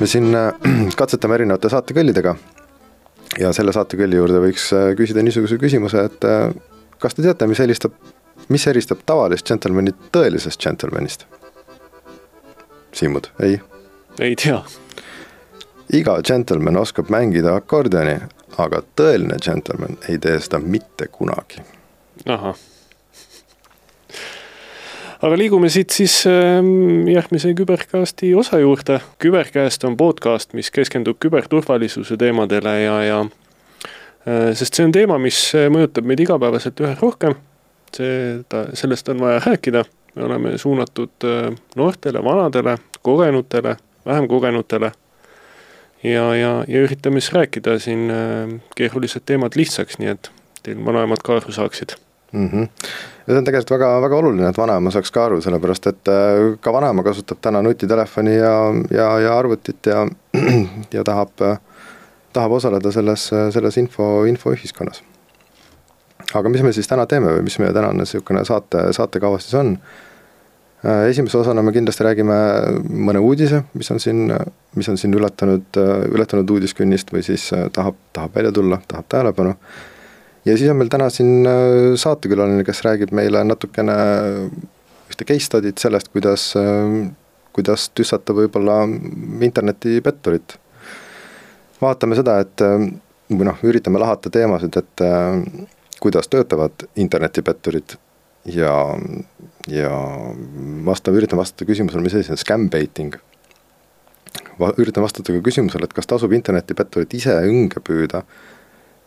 me siin äh, katsetame erinevate saatekõllidega ja selle saatekõlli juurde võiks äh, küsida niisuguse küsimuse, et äh, kas te teate, mis helistab, mis eristab tavalist džentelmeni tõelisest džentelmenist? Siimud, ei? ei tea. iga džentelmen oskab mängida akordioni, aga tõeline džentelmen ei tee seda mitte kunagi. ahah aga liigume siit siis ähm, järgmise kübercasti osa juurde. kübercast on podcast, mis keskendub küberturvalisuse teemadele ja, ja äh, sest see on teema, mis mõjutab meid igapäevaselt üha rohkem. seda, sellest on vaja rääkida, me oleme suunatud äh, noortele, vanadele, kogenutele, vähem kogenutele. Ja, ja, ja üritame siis rääkida siin äh, keerulised teemad lihtsaks, nii et teil vanemad ka aru saaksid mm. -hmm. ja see on tegelikult väga, väga oluline, et vanaema saaks ka aru, sellepärast et äh, ka vanaema kasutab täna nutitelefoni ja, ja, ja arvutit ja, ja tahab, tahab osaleda selles, selles info, infoühiskonnas. aga mis me siis täna teeme või mis meie tänane niisugune saate, saatekava siis on? Äh, esimese osana me kindlasti räägime mõne uudise, mis on siin, mis on siin ületanud, ületanud uudiskünnist või siis tahab, tahab välja tulla, tahab tähelepanu ja siis on meil täna siin äh, saatekülaline, kes räägib meile natukene ühte case study't sellest, kuidas, äh, kuidas tüssata võib-olla internetipetturit. vaatame seda, et äh, või noh, üritame lahata teemasid, et kuidas töötavad internetipetturid ja, ja vastav, üritan vastata küsimusele, mis asi on scam baiting. üritan vastata ka küsimusele, et kas tasub internetipetturit ise õnge püüda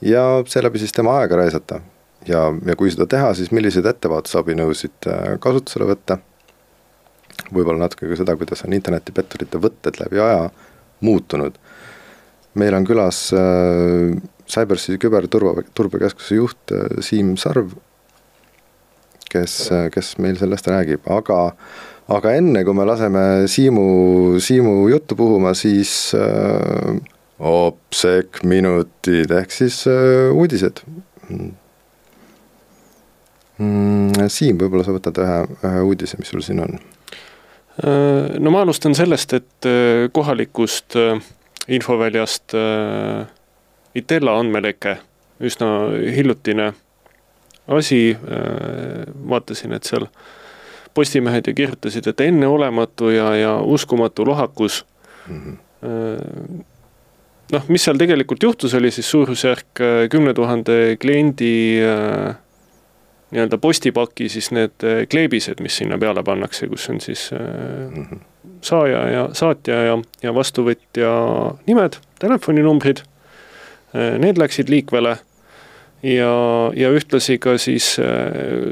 ja seeläbi siis tema aega raisata. ja, ja kui seda teha, siis milliseid ettevaatusabinõusid äh, kasutusele võtta. võib-olla natuke ka seda, kuidas on internetipetturite võtted läbi aja muutunud. meil on külas äh, CyberSea'i küberturva, turbekeskuse juht äh, Siim Sarv, kes, kes meil sellest räägib, aga aga enne, kui me laseme Siimu, Siimu juttu puhuma, siis äh, Opsek minutid ehk siis äh, uudised mm,. Siim, võib-olla sa võtad ühe, ühe uudise, mis sul siin on? Äh, no ma alustan sellest, et äh, kohalikust äh, infoväljast Itella andmeleke, üsna hiljutine asi, vaatasin, et seal Postimehed ju kirjutasid, et enneolematu ja, ja uskumatu lohakus mm. -hmm noh, mis seal tegelikult juhtus, oli siis suurusjärk äh, kümne tuhande kliendi äh, nii-öelda postipaki siis need äh, kleebised, mis sinna peale pannakse, kus on siis mm -hmm. saaja ja saatja ja, ja vastuvõtja nimed, telefoninumbrid. Need läksid liikvele ja, ja ühtlasi ka siis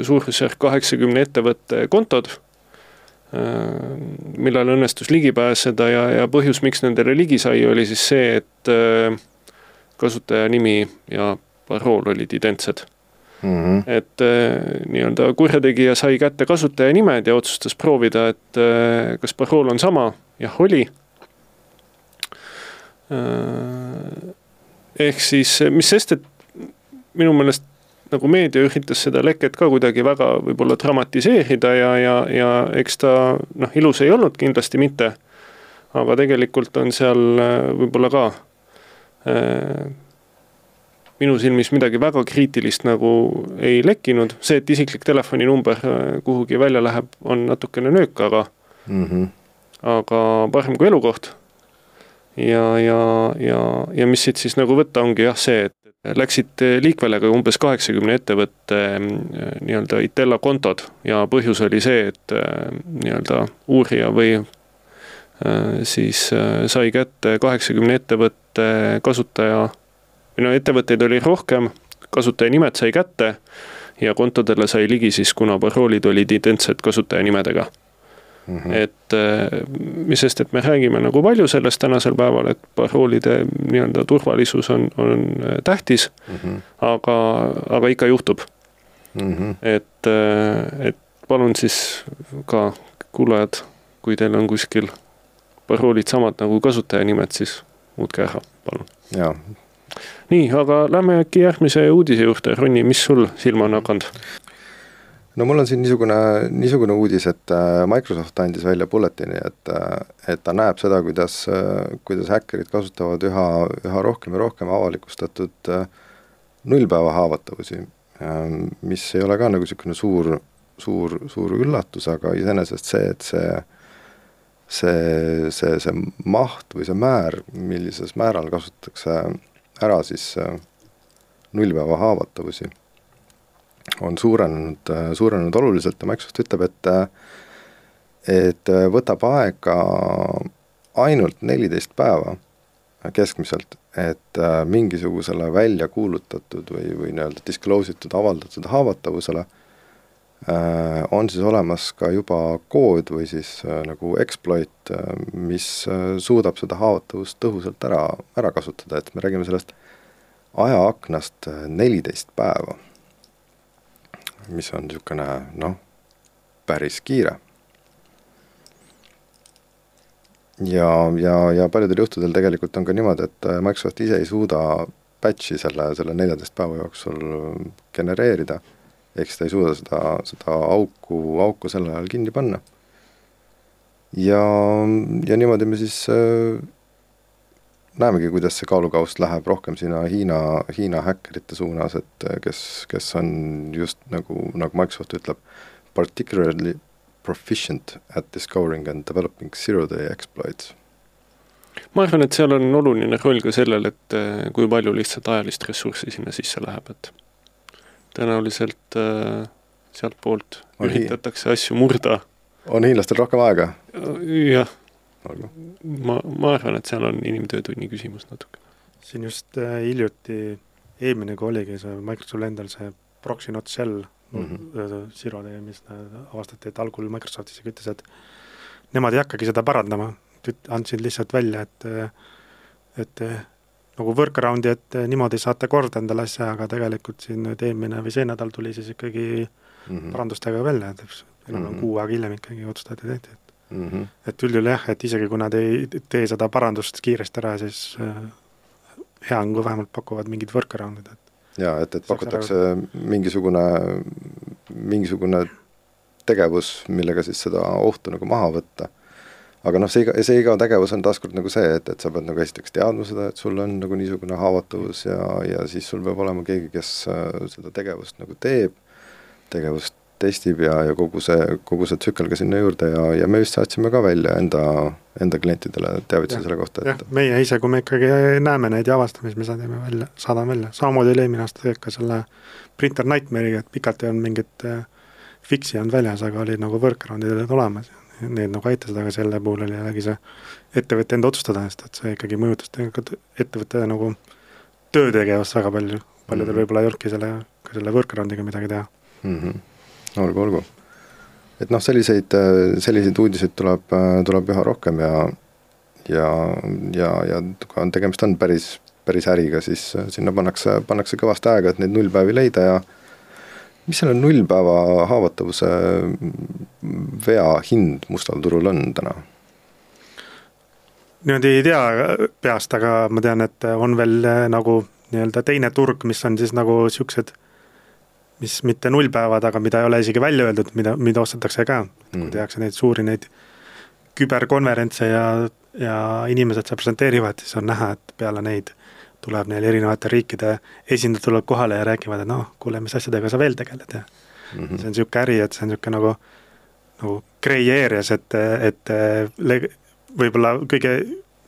suurusjärk kaheksakümne ettevõtte kontod Äh, millele õnnestus ligi pääseda ja, ja põhjus, miks nendele ligi sai, oli siis see, et äh, kasutaja nimi ja parool olid identsed mm. -hmm. et äh, nii-öelda kurjategija sai kätte kasutaja nimed ja otsustas proovida, et kas parool on sama, jah oli. ehk siis, mis sest, et minu meelest nagu meedia üritas seda leket ka kuidagi väga võib-olla dramatiseerida ja, ja, ja eks ta noh, ilus ei olnud kindlasti mitte. aga tegelikult on seal äh, võib-olla ka äh, minu silmis midagi väga kriitilist nagu ei lekkinud, see, et isiklik telefoninumber äh, kuhugi välja läheb, on natukene nöök, aga mm, -hmm. aga parem kui elukoht. ja, ja, ja, ja mis siit siis nagu võtta, ongi jah see, et läksid liikvele ka umbes kaheksakümne ettevõtte äh, nii-öelda Itella kontod ja põhjus oli see, et äh, nii-öelda uurija või siis sai kätte kaheksakümne ettevõtte kasutaja, või no ettevõtteid oli rohkem, kasutajanimed sai kätte ja kontodele sai ligi siis, kuna paroolid olid identsed kasutajanimedega Mm -hmm. et äh, mis sest, et me räägime nagu palju sellest tänasel päeval, et paroolide nii-öelda turvalisus on, on äh, tähtis mm. -hmm. aga, aga ikka juhtub mm. -hmm. et, äh, et palun siis ka kuulajad, kui teil on kuskil paroolid samad nagu kasutajanimed, siis muutke ära, palun. jaa. nii, aga lähme äkki järgmise uudise juurde, Ronni, mis sul silma on hakanud? No mul on siin niisugune, niisugune uudis, et äh, Microsoft andis välja bulletini, et, äh, et ta näeb seda, kuidas, äh, kuidas häkkerid kasutavad üha, üha rohkem ja rohkem avalikustatud nullpäeva haavatavusi, ähm, mis ei ole ka nagu niisugune suur, suur, suur üllatus, aga iseenesest see, et see see, see, see maht või see määr, millises määral kasutatakse ära siis nullpäeva haavatavusi on suurenenud, suurenenud oluliselt ja Microsoft ütleb, et et võtab aega ainult neliteist päeva keskmiselt, et mingisugusele välja kuulutatud või, või nii-öelda disclose itud, avaldatud haavatavusele on siis olemas ka juba kood või siis nagu exploit, mis suudab seda haavatavust tõhusalt ära, ära kasutada, et me räägime sellest ajaaknast neliteist päeva mis on niisugune noh, päris kiire. ja, ja, ja paljudel juhtudel tegelikult on ka niimoodi, et äh, Microsoft ise ei suuda batch'i selle, selle neljateist päeva jooksul genereerida, ehk siis ta ei suuda seda, seda auku, auku sel ajal kinni panna. ja, ja niimoodi me siis äh, näemegi, kuidas see kaalukauss läheb rohkem sinna Hiina, Hiina häkkerite suunas, et kes, kes on just nagu, nagu Microsoft ütleb, particularly proficient at discovering and developing zero-day exploits. ma arvan, et seal on oluline roll ka sellel, et eh, kui palju lihtsalt ajalist ressurssi sinna sisse läheb, et tõenäoliselt äh, sealtpoolt üritatakse asju murda. on hiinlastel rohkem aega? jah aga ma, ma arvan, et seal on inimtöötunni küsimus natuke. siin just äh, hiljuti, eelmine, kui oligi see Microsoftil endal see proxy not shell mm -hmm. Day, mis avastati, et algul Microsoft isegi ütles, et nemad ei hakkagi seda parandama, andsid lihtsalt välja, et et nagu workaround'i, et niimoodi saate korda endale asja, aga tegelikult siin nüüd eelmine või see nädal tuli siis ikkagi mm -hmm. parandustega välja, et enam-vähem mm -hmm. kuu aega hiljem ikkagi otsustati, tehti, et mm. -hmm. et üldjuhul jah, et isegi kui nad ei tee seda parandust kiiresti ära, siis äh, hea on, kui vähemalt pakuvad mingid workaround'id, et jaa, et, et pakutakse ära... mingisugune, mingisugune tegevus, millega siis seda ohtu nagu maha võtta. aga noh, see iga, see iga tegevus on taaskord nagu see, et, et sa pead nagu esiteks teadma seda, et sul on nagu niisugune haavatavus ja, ja siis sul peab olema keegi, kes äh, seda tegevust nagu teeb, tegevust testib ja, ja kogu see, kogu see tsükkel ka sinna juurde ja, ja me vist saatsime ka välja enda, enda klientidele teavituse selle kohta, et meie ise, kui me ikkagi näeme neid ja avastame, siis me saadame välja, saadame välja, samamoodi oli eelmine aasta ka selle Printer Nightmare'iga, et pikalt ei olnud mingit äh, fix'i olnud väljas, aga olid nagu workaround'id olid olemas, need nagu aitasid, aga selle puhul oli jällegi see ettevõtte enda otsustada, sest et see ikkagi mõjutas ettevõtte nagu töötegevust väga palju, paljudel mm -hmm. võib-olla ei olnudki selle, ka selle workaround'iga midagi teha mm. -hmm olgu, olgu. et noh, selliseid, selliseid uudiseid tuleb, tuleb üha rohkem ja ja, ja, ja kui on tegemist on päris, päris äriga, siis sinna pannakse, pannakse kõvasti aega, et neid nullpäevi leida ja mis selle nullpäeva haavatavuse vea hind mustal turul on täna? niimoodi ei tea peast, aga ma tean, et on veel nagu nii-öelda teine turg, mis on siis nagu siuksed mis mitte nullpäevad, aga mida ei ole isegi välja öeldud, mida, mida ostetakse ka. Mm.. kui tehakse neid suuri neid küberkonverentse ja, ja inimesed seal presenteerivad, siis on näha, et peale neid tuleb neil erinevate riikide esindajad tulevad kohale ja räägivad, et noh, kuule, mis asjadega sa veel tegeled ja mm -hmm. see on niisugune äri, et see on niisugune nagu, nagu grey areas, et, et võib-olla kõige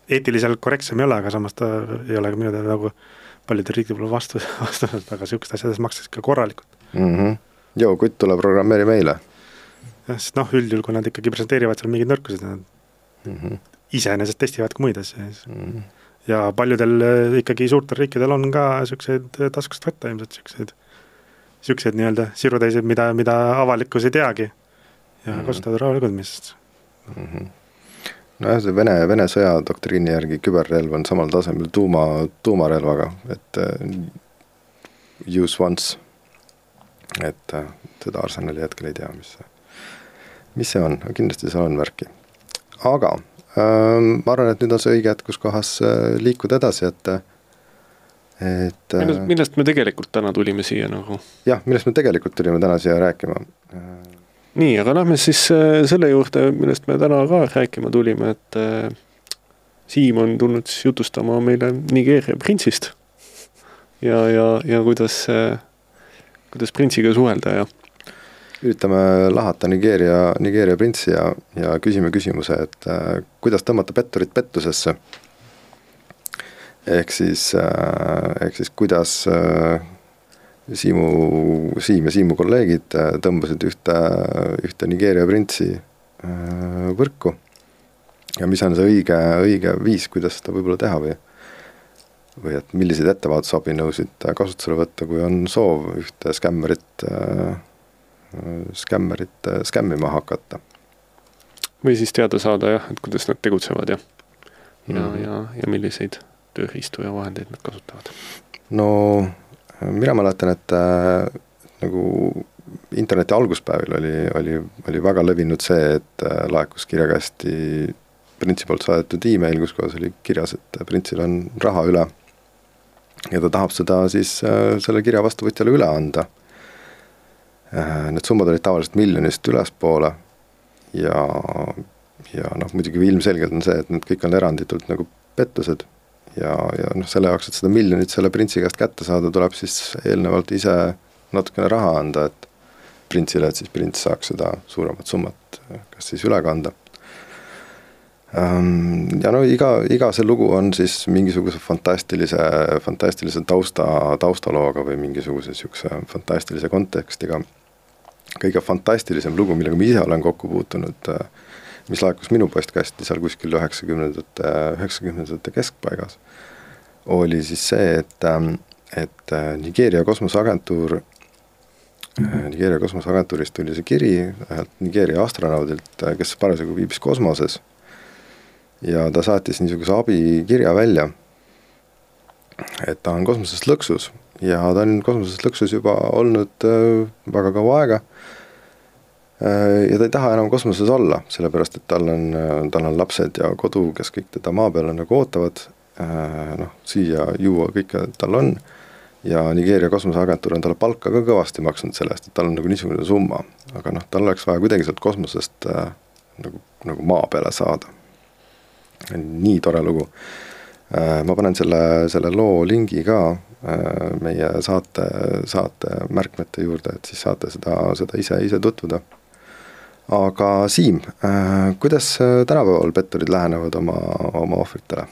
eetiliselt korrektsem ei ole, aga samas ta ei ole ka minu teada nagu paljudel riikidel pole vastu, vastused, aga niisugustes asjades makstakse ikka korralikult mm. -hmm. joo, kutt tuleb, programmeeri meile. jah, sest noh, üldjuhul, kui nad ikkagi presenteerivad seal mingeid nõrkusi, nad mm -hmm. iseenesest testivad ka muid asju mm. -hmm. ja paljudel eh, ikkagi suurtel riikidel on ka niisuguseid eh, taskust võtta ilmselt niisuguseid, niisuguseid nii-öelda siruteiseid, mida, mida avalikkus ei teagi ja mm -hmm. kasutavad rahulikult, mis mm -hmm nojah, see Vene, Vene sõjadoktriini järgi küberrelv on samal tasemel tuuma, tuumarelvaga, et uh, use once et äh, seda Arsenali hetkel ei tea, mis see, mis see on, kindlasti seal on märki. aga ähm, ma arvan, et nüüd on see õige hetk, kus kohas äh, liikuda edasi, et et millest, millest me tegelikult täna tulime siia nagu? jah, millest me tegelikult tulime täna siia rääkima. nii, aga lähme siis selle juurde, millest me täna ka rääkima tulime, et Siim on tulnud siis jutustama meile Nigeeria printsist ja, ja, ja kuidas, kuidas printsiga suhelda ja üritame lahata Nigeeria, Nigeeria printsi ja, ja küsime küsimuse, et äh, kuidas tõmmata petturit pettusesse. ehk siis äh,, ehk siis kuidas äh, Siimu, Siim ja Siimu kolleegid äh, tõmbasid ühte, ühte Nigeeria printsi äh, võrku ja mis on see õige, õige viis, kuidas seda võib-olla teha või või et milliseid ettevaatusabinõusid kasutusele võtta, kui on soov ühte skämmerit, äh, skämmerit äh, skämmima hakata. või siis teada saada jah, et kuidas nad tegutsevad ja, ja mm., ja, ja milliseid tööriistu ja vahendeid nad kasutavad. no mina mäletan, et äh, nagu interneti alguspäevil oli, oli, oli väga levinud see, et äh, laekus kirjakasti printsi poolt saadetud email, kus kohas oli kirjas, et printsil on raha üle. Ja ta tahab seda siis äh, selle kirja vastuvõtjale üle anda. Äh, need summad olid tavaliselt miljonist ülespoole ja, ja noh, muidugi ilmselgelt on see, et need kõik on eranditult nagu pettused. ja, ja noh, selle jaoks, et seda miljonit selle printsi käest kätte saada, tuleb siis eelnevalt ise natukene raha anda, et printsile, et siis prints saaks seda suuremat summat kas siis üle kanda ja no iga, iga see lugu on siis mingisuguse fantastilise, fantastilise tausta, taustalooga või mingisuguse niisuguse fantastilise kontekstiga. kõige fantastilisem lugu, millega ma ise olen kokku puutunud, äh, mis laekus minu postkasti seal kuskil üheksakümnendate, üheksakümnendate keskpaigas, oli siis see, et, ähm, et äh, Nigeeria kosmoseagentuur Nigeeria kosmoseagentuurist tuli see kiri ühelt Nigeeria astronaudilt, äh, kes parasjagu viibis kosmoses ja ta saatis niisuguse abikirja välja, et ta on kosmoses lõksus ja ta on kosmoses lõksus juba olnud äh, väga kaua aega. Äh, ja ta ei taha enam kosmoses olla, sellepärast et tal on, äh, tal on lapsed ja kodu, kes kõik teda maa peal nagu ootavad. noh, süüa, juua, kõike tal on. ja Nigeeria kosmoseagentuur on talle palka ka kõvasti maksnud selle eest, et tal on nagu niisugune summa, aga noh, tal oleks vaja kuidagi sealt kosmosest nagu, nagu maa peale saada nii tore lugu. Äh, ma panen selle, selle loo lingi ka äh, meie saate, saate märkmete juurde, et siis saate seda, seda ise, ise tutvuda. aga Siim, äh, kuidas tänapäeval petturid lähenevad oma, oma ohvritele?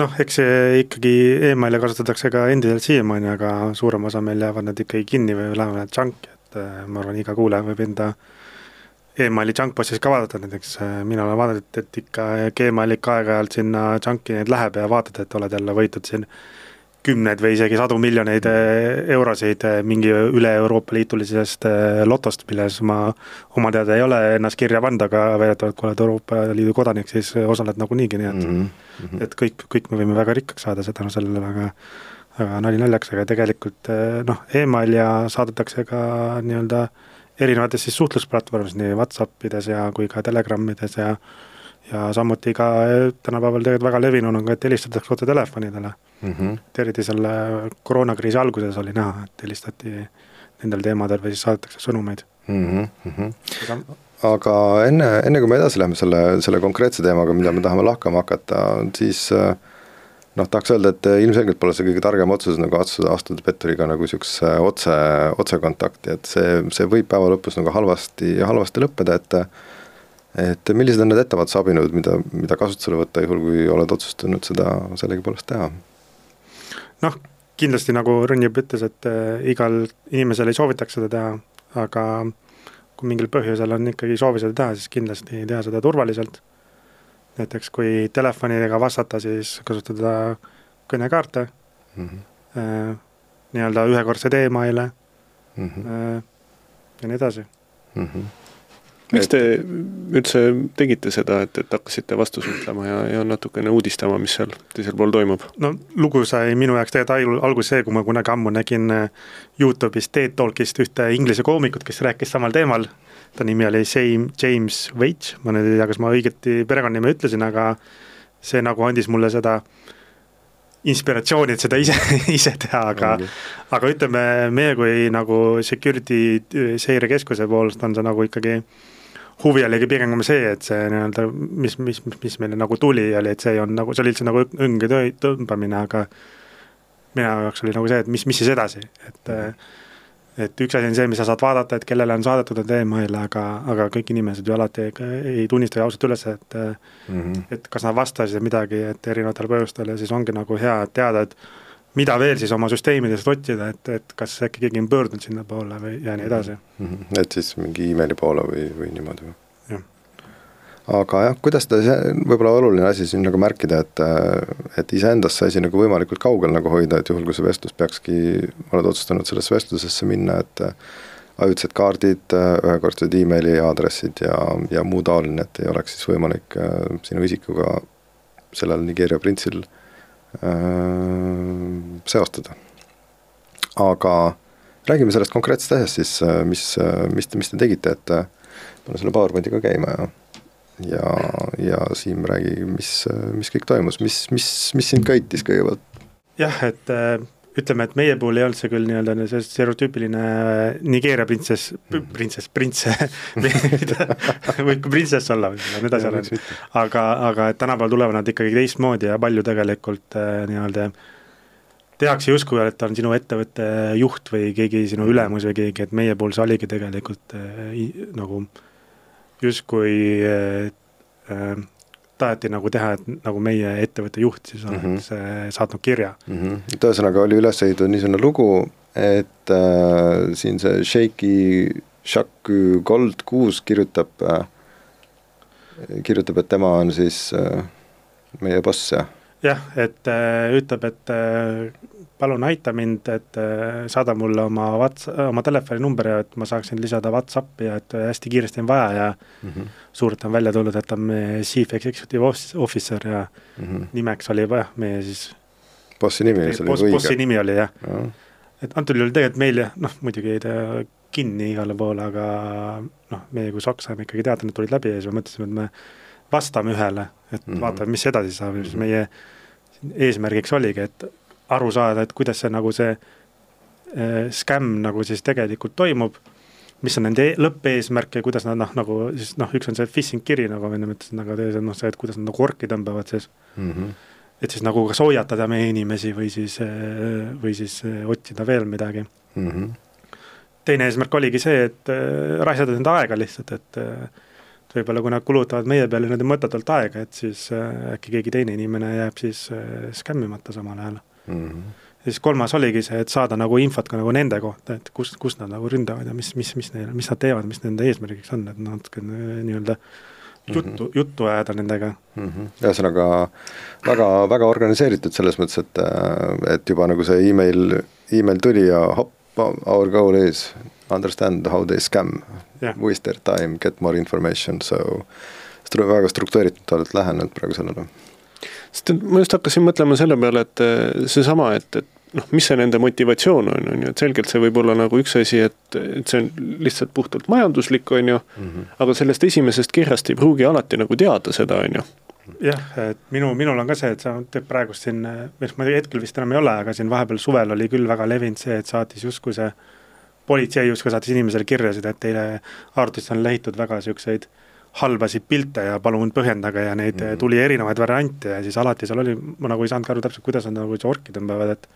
noh, eks see ikkagi emaili kasutatakse ka endiselt siiamaani, aga suurem osa meil jäävad nad ikkagi kinni või lähevad junk'i, et ma arvan, iga kuulaja võib enda äh, emaili junkbossis ka vaadata, näiteks äh, mina olen vaadanud, et ikka Gmail ikka aeg-ajalt sinna junk'i neid läheb ja vaatad, et oled jälle võitnud siin kümneid või isegi sadu miljoneid äh, eurosid äh, mingi üle Euroopa Liidulisest lotost, milles ma oma teada ei ole ennast kirja pannud, aga väidetavalt kui oled Euroopa Liidu kodanik, siis osaled nagunii, nii et mm -hmm. et kõik, kõik me võime väga rikkaks saada, seda sellele väga aga nali naljaks, aga tegelikult noh, email ja saadetakse ka nii-öelda äh, erinevates siis suhtlusplatvormis, nii Whatsappides ja kui ka Telegrammides ja ja samuti ka eh, tänapäeval tegelikult väga levinud on ka, et helistatakse otse telefonidele mm. -hmm. et eriti selle koroonakriisi alguses oli näha, et helistati nendel teemadel või siis saadetakse sõnumeid mm. -hmm. Aga... aga enne, enne kui me edasi läheme selle, selle konkreetse teemaga, mida me tahame lahkama hakata, siis äh, noh, tahaks öelda, et eh, ilmselgelt pole see kõige targem otsus nagu astuda, astuda petturiga nagu niisugusesse otse, otsekontakti, et see, see võib päeva lõpus nagu halvasti, halvasti lõppeda, et et millised on need ettevaatusabinõud, mida, mida kasutusele võtta, juhul kui oled otsustanud seda sellegipoolest teha? noh, kindlasti nagu Rõnnip ütles, et eh, igal inimesel ei soovitaks seda teha, aga kui mingil põhjusel on ikkagi soovi seda teha, siis kindlasti teha seda turvaliselt näiteks kui telefonidega vastata, siis kasutada kõnekaarte mm, -hmm. nii-öelda ühekordseid email'e mm -hmm. äh, ja nii edasi mm. -hmm. miks te üldse tegite seda, et, et hakkasite vastu suhtlema ja, ja natukene uudistama, mis seal teisel pool toimub? no lugu sai minu jaoks tegelikult alguses see, kui ma kunagi ammu nägin äh, Youtube'is TED Talkist ühte inglise koomikut, kes rääkis samal teemal ta nimi oli James, James Veitš, ma nüüd ei tea, kas ma õigeti perekonnanime ütlesin, aga see nagu andis mulle seda inspiratsiooni, et seda ise, ise teha, aga aga ütleme, meie kui nagu security seirekeskuse poolest on see nagu ikkagi huvi oligi pigem see, et see nii-öelda, mis, mis, mis meile nagu tuli, oli, et see olnud nagu, see oli üldse nagu õnge tõmbamine, aga minu jaoks oli nagu see, et mis, mis siis edasi, et et üks asi on see, mis sa saad vaadata, et kellele on saadetud need email'e, aga, aga kõik inimesed ju alati ei, ei tunnista ju ausalt üles, et mm -hmm. et kas nad vastasid midagi, et erinevatel põhjustel ja siis ongi nagu hea teada, et mida veel siis oma süsteemidest otsida, et, et kas äkki keegi on pöördunud sinnapoole või ja nii edasi mm. -hmm. et siis mingi emaili poole või, või niimoodi või? Aga jah, kuidas ta, võib-olla oluline asi siin nagu märkida, et et iseendast see asi nagu võimalikult kaugel nagu hoida, et juhul, kui see vestlus peakski, oled otsustanud sellesse vestlusesse minna, et ajutised kaardid, ühekordsed emaili aadressid ja, ja muu taoline, et ei oleks siis võimalik sinu isikuga sellel Nigeeria printsil äh, seostada. aga räägime sellest konkreetsest asjast siis, mis, mis, mis te tegite, et pane selle PowerPointiga käima ja ja, ja Siim, räägi, mis, mis kõik toimus, mis, mis, mis sind köitis kõigepealt? jah, et äh, ütleme, et meie puhul ei olnud see küll nii-öelda see stereotüüpiline Nigeeria printsess, mhm. printsess, printse võib ka printsess olla, võib-olla need asjad on, aga, aga et tänapäeval tulevad nad ikkagi teistmoodi ja palju tegelikult äh, nii-öelda tehakse justkui, et ta on sinu ettevõtte juht või keegi sinu ülemus või keegi, et meie puhul see oligi tegelikult äh, nagu äh, justkui äh, taheti nagu teha, et nagu meie ettevõtte juht siis oleks mm -hmm. saatnud kirja mm. -hmm. et ühesõnaga oli üles ehitatud niisugune lugu, et äh, siin see Shaky Shaku Gold kuus kirjutab äh,, kirjutab, et tema on siis äh, meie boss, jah? Jah, et äh, ütleb, et äh, palun aita mind, et äh, saada mulle oma Whats-, oma telefoninumbri ja et ma saaksin lisada Whatsappi ja et hästi kiiresti on vaja ja mm -hmm. suurelt on välja tulnud, et ta on meie chief executive officer ja mm -hmm. nimeks oli jah, meie siis bossi nimi, oli boss, õige. bossi nimi oli jah ja.. et antud juhul tegelikult meil jah, noh muidugi jäi ta kinni igale poole, aga noh, meie kui SOK saime ikkagi teada, need tulid läbi ja siis me mõtlesime, et me vastame ühele, et mm -hmm. vaatame, mis edasi saab ja siis meie eesmärgiks oligi, et aru saada, et kuidas see nagu see äh, skämm nagu siis tegelikult toimub, mis on nende e-, lõppeesmärk ja kuidas nad noh, nagu siis noh, üks on see phishing kiri, nagu ma enne ütlesin, aga teine on noh, see, et kuidas nad nagu orki tõmbavad siis mm. -hmm. et siis nagu kas hoiatada meie inimesi või siis, äh, või siis äh, otsida veel midagi mm. -hmm. teine eesmärk oligi see, et äh, raisata enda aega lihtsalt, et äh, võib-olla kui nad kulutavad meie peale niimoodi mõttetult aega, et siis äh, äkki keegi teine inimene jääb siis äh, skämmimata samal ajal mm. -hmm. ja siis kolmas oligi see, et saada nagu infot ka nagu nende kohta, et kus, kus nad nagu ründavad ja mis, mis, mis neil, mis nad teevad, mis nende eesmärgiks on, et natuke nii-öelda juttu mm, -hmm. juttu ajada nendega mm. -hmm. ühesõnaga väga, väga organiseeritud selles mõttes, et, et juba nagu see email, email tuli ja hopp, our goal is understand how they scam yeah., waste their time, get more information, so stru-, väga struktureeritud oled lähenenud praegu sellele sest ma just hakkasin mõtlema selle peale, et eh, seesama, et, et noh, mis see nende motivatsioon on, on ju, et selgelt see võib olla nagu üks asi, et, et see on lihtsalt puhtalt majanduslik, on ju mm, -hmm. aga sellest esimesest kirjast ei pruugi alati nagu teada seda, on ju jah, et minu, minul on ka see, et sa teed praegust siin, mis ma hetkel vist enam ei ole, aga siin vahepeal suvel oli küll väga levinud see, et saatis justkui see politsei justkui saatis inimesele kirjasid, et teile arvutisse on lehitud väga niisuguseid äh, halbasid pilte ja palun põhjendage ja neid mm -hmm. tuli erinevaid variante ja siis alati seal oli, ma nagu ei saanudki aru täpselt, kuidas nad nagu orki tõmbavad, et